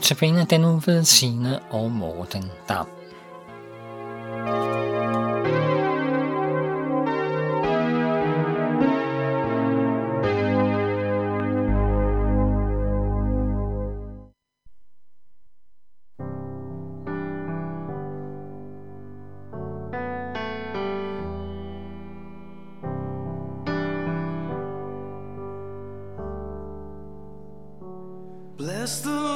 Notabene den ved Signe og Morten Dam. Bless the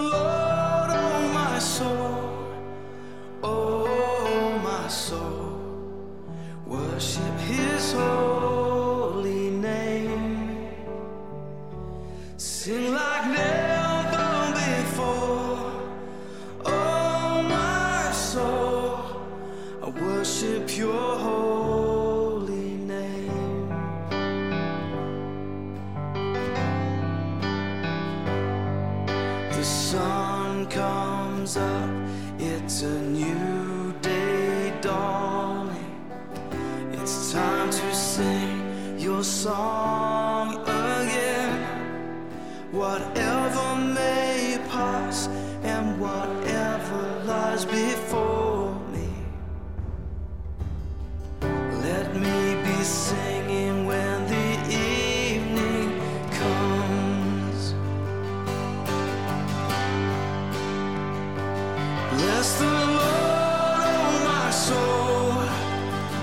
Whatever may pass and whatever lies before me. Let me be singing when the evening comes. Bless the Lord, oh my soul,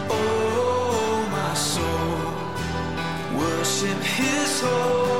oh my soul. Worship His holy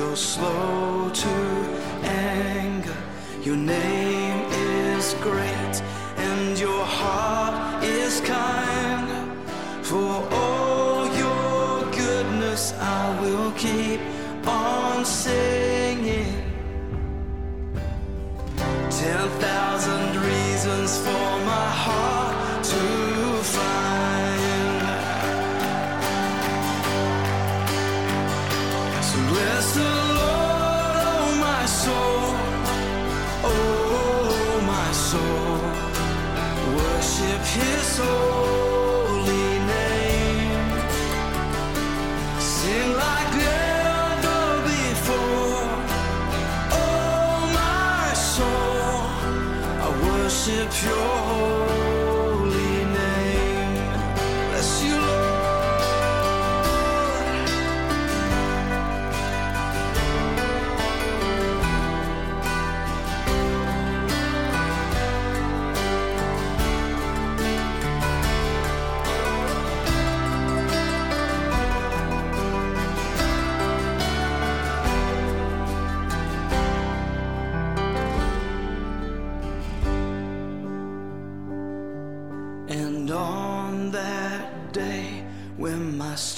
you're slow to anger. Your name is great and your heart is kind. For all your goodness, I will keep on singing. I worship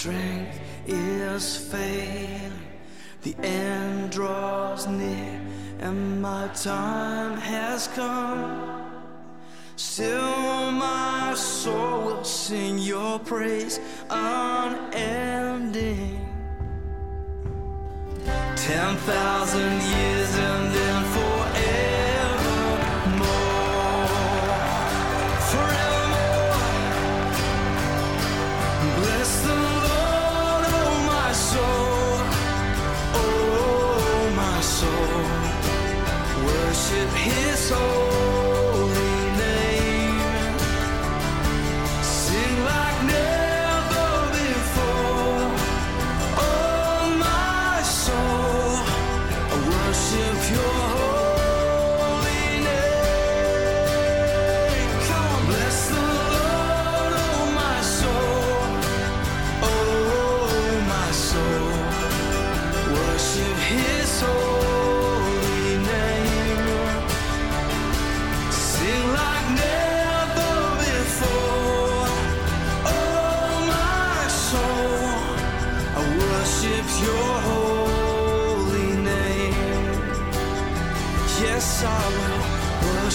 strength is failing, the end draws near and my time has come. Still, my soul will sing your praise unending. Ten thousand years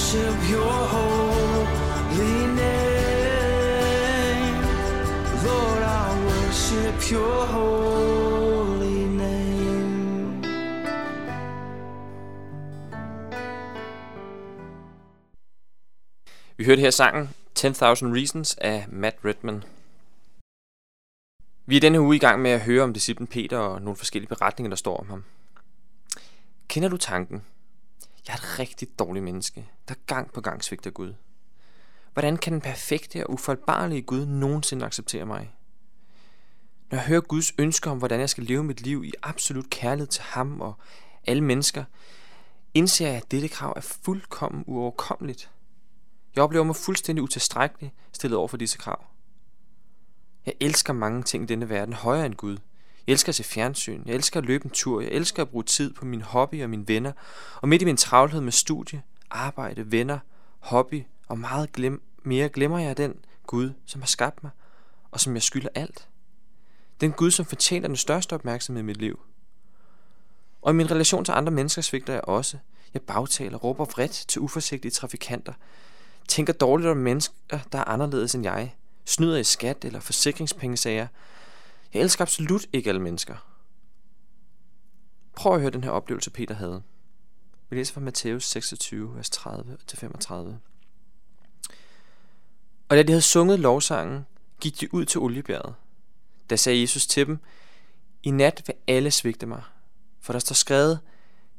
worship Your holy name. your holy name. Vi hørte her sangen 10.000 Reasons af Matt Redman. Vi er denne uge i gang med at høre om disciplen Peter og nogle forskellige beretninger, der står om ham. Kender du tanken? Jeg er et rigtig dårligt menneske, der gang på gang svigter Gud. Hvordan kan den perfekte og ufoldbarlige Gud nogensinde acceptere mig? Når jeg hører Guds ønsker om, hvordan jeg skal leve mit liv i absolut kærlighed til ham og alle mennesker, indser jeg, at dette krav er fuldkommen uoverkommeligt. Jeg oplever mig fuldstændig utilstrækkelig stillet over for disse krav. Jeg elsker mange ting i denne verden højere end Gud. Jeg elsker at se fjernsyn, jeg elsker at løbe en tur, jeg elsker at bruge tid på min hobby og mine venner, og midt i min travlhed med studie, arbejde, venner, hobby og meget glem, mere glemmer jeg den Gud, som har skabt mig, og som jeg skylder alt. Den Gud, som fortjener den største opmærksomhed i mit liv. Og i min relation til andre mennesker svigter jeg også. Jeg bagtaler, råber vredt til uforsigtige trafikanter, tænker dårligt om mennesker, der er anderledes end jeg, snyder i skat eller forsikringspengesager. Jeg elsker absolut ikke alle mennesker. Prøv at høre den her oplevelse, Peter havde. Vi læser fra Matthæus 26, vers 30-35. Og da de havde sunget lovsangen, gik de ud til oliebjerget. Da sagde Jesus til dem, I nat vil alle svigte mig, for der står skrevet,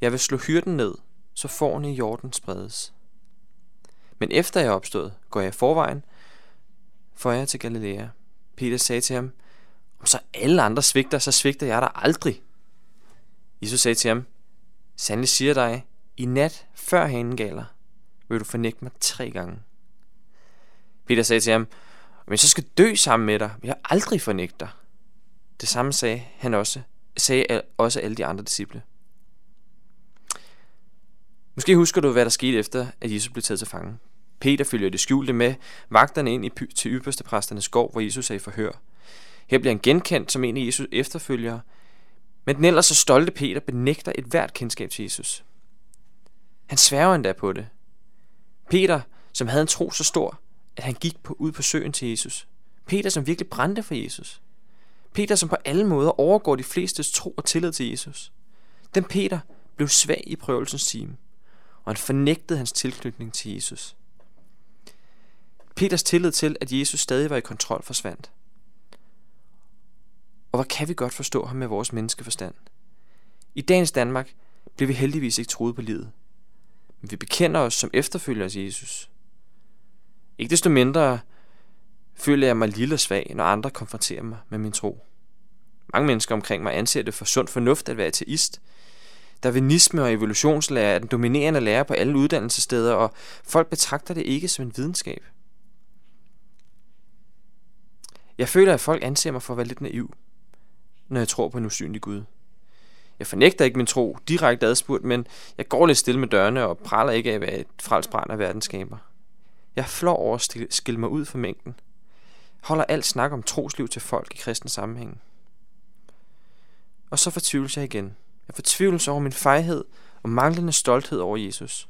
jeg vil slå hyrden ned, så forne i jorden spredes. Men efter jeg er opstået, går jeg i forvejen, for jeg til Galilea. Peter sagde til ham, om så alle andre svigter, så svigter jeg dig aldrig. Jesus sagde til ham, Sandelig siger dig, i nat før hanen galer, vil du fornægte mig tre gange. Peter sagde til ham, men så skal dø sammen med dig, vil jeg aldrig fornægte dig. Det samme sagde han også, sagde også alle de andre disciple. Måske husker du, hvad der skete efter, at Jesus blev taget til fange. Peter følger det skjulte med vagterne ind i til ypperste præsternes gård, hvor Jesus er i forhør. Her bliver han genkendt som en af Jesus efterfølgere, men den ellers så stolte Peter benægter et hvert kendskab til Jesus. Han sværger endda på det. Peter, som havde en tro så stor, at han gik på, ud på søen til Jesus. Peter, som virkelig brændte for Jesus. Peter, som på alle måder overgår de flestes tro og tillid til Jesus. Den Peter blev svag i prøvelsens time, og han fornægtede hans tilknytning til Jesus. Peters tillid til, at Jesus stadig var i kontrol, forsvandt. Kan vi godt forstå ham med vores menneskeforstand? I dagens Danmark bliver vi heldigvis ikke troet på livet. Men vi bekender os som efterfølgere til Jesus. Ikke desto mindre føler jeg mig lille og svag, når andre konfronterer mig med min tro. Mange mennesker omkring mig anser det for sund fornuft at være ateist. Darwinisme og evolutionslære er den dominerende lære på alle uddannelsessteder, og folk betragter det ikke som en videnskab. Jeg føler, at folk anser mig for at være lidt naiv, når jeg tror på en usynlig Gud. Jeg fornægter ikke min tro direkte adspurgt, men jeg går lidt stille med dørene og praler ikke af at være et frelsbrand af verdenskaber. Jeg flår over at skille mig ud fra mængden. Holder alt snak om trosliv til folk i kristen sammenhæng. Og så fortvivles jeg igen. Jeg fortvivles over min fejhed og manglende stolthed over Jesus.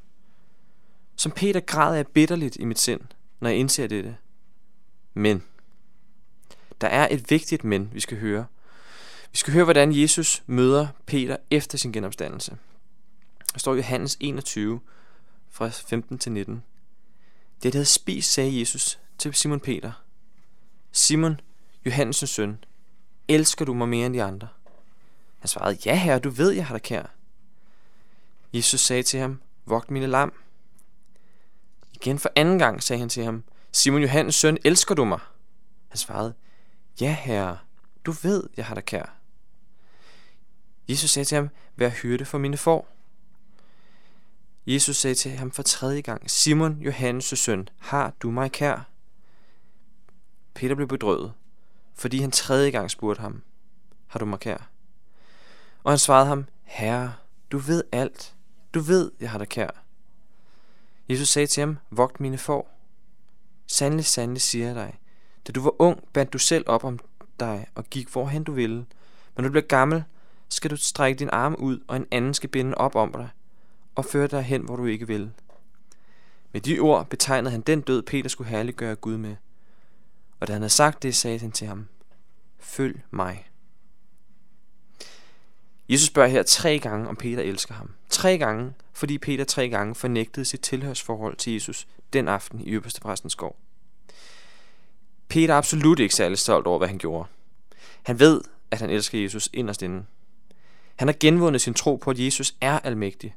Som Peter græder jeg bitterligt i mit sind, når jeg indser dette. Men der er et vigtigt men, vi skal høre. Vi skal høre, hvordan Jesus møder Peter efter sin genopstandelse. Der står i Johannes 21, fra 15 til 19. Det havde spist, sagde Jesus til Simon Peter. Simon, Johannes' søn, elsker du mig mere end de andre? Han svarede, ja herre, du ved, jeg har dig kær. Jesus sagde til ham, vogt mine lam. Igen for anden gang sagde han til ham, Simon Johannes søn, elsker du mig? Han svarede, Ja, herre, du ved, jeg har dig kær. Jesus sagde til ham, vær hyrde for mine får. Jesus sagde til ham for tredje gang, Simon, Johannes' søn, har du mig kær? Peter blev bedrøvet, fordi han tredje gang spurgte ham, har du mig kær? Og han svarede ham, Herre, du ved alt. Du ved, jeg har dig kær. Jesus sagde til ham, vogt mine får. Sandelig, sandelig siger jeg dig, da du var ung, bandt du selv op om dig og gik hvorhen du ville. Men når du bliver gammel, skal du strække din arm ud, og en anden skal binde op om dig og føre dig hen, hvor du ikke vil. Med de ord betegnede han den død, Peter skulle herliggøre Gud med. Og da han havde sagt det, sagde han til ham, følg mig. Jesus spørger her tre gange, om Peter elsker ham. Tre gange, fordi Peter tre gange fornægtede sit tilhørsforhold til Jesus den aften i Øverste Præstens gård. Peter er absolut ikke særlig stolt over, hvad han gjorde. Han ved, at han elsker Jesus inderst inde. Han har genvundet sin tro på, at Jesus er almægtig,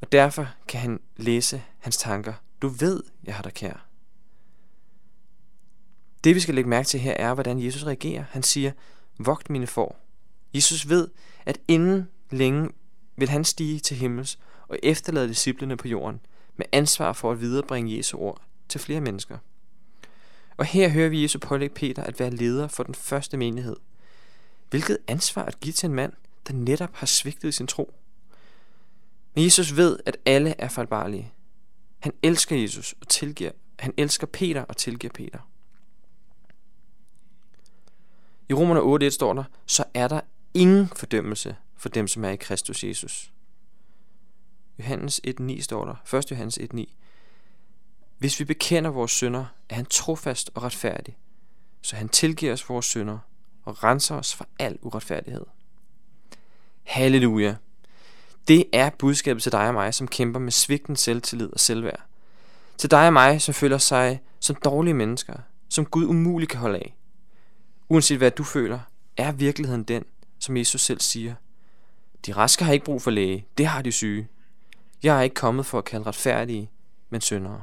og derfor kan han læse hans tanker. Du ved, jeg har dig kær. Det vi skal lægge mærke til her er, hvordan Jesus reagerer. Han siger, vogt mine får. Jesus ved, at inden længe vil han stige til himmels og efterlade disciplene på jorden med ansvar for at viderebringe Jesu ord til flere mennesker. Og her hører vi Jesus pålægge Peter at være leder for den første menighed. Hvilket ansvar at give til en mand, der netop har svigtet sin tro. Men Jesus ved, at alle er fejlbarlige. Han elsker Jesus og tilgiver. Han elsker Peter og tilgiver Peter. I Romerne 8.1 står der, så er der ingen fordømmelse for dem, som er i Kristus Jesus. Johannes 1.9 står der, 1. Johannes 1.9. Hvis vi bekender vores synder, er han trofast og retfærdig, så han tilgiver os vores synder og renser os for al uretfærdighed. Halleluja! Det er budskabet til dig og mig, som kæmper med svigten selvtillid og selvværd. Til dig og mig, som føler sig som dårlige mennesker, som Gud umuligt kan holde af. Uanset hvad du føler, er virkeligheden den, som Jesus selv siger. De raske har ikke brug for læge, det har de syge. Jeg er ikke kommet for at kalde retfærdige, men syndere.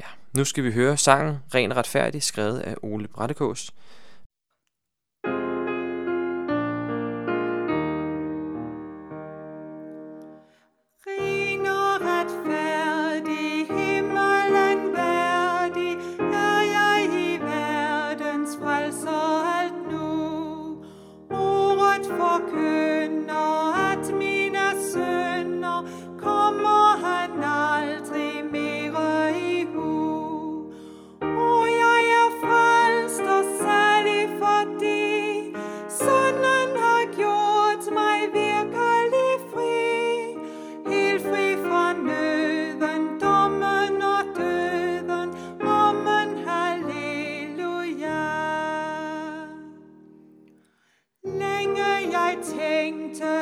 Ja, nu skal vi høre sangen Ren Retfærdig, skrevet af Ole Brattekås.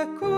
cool.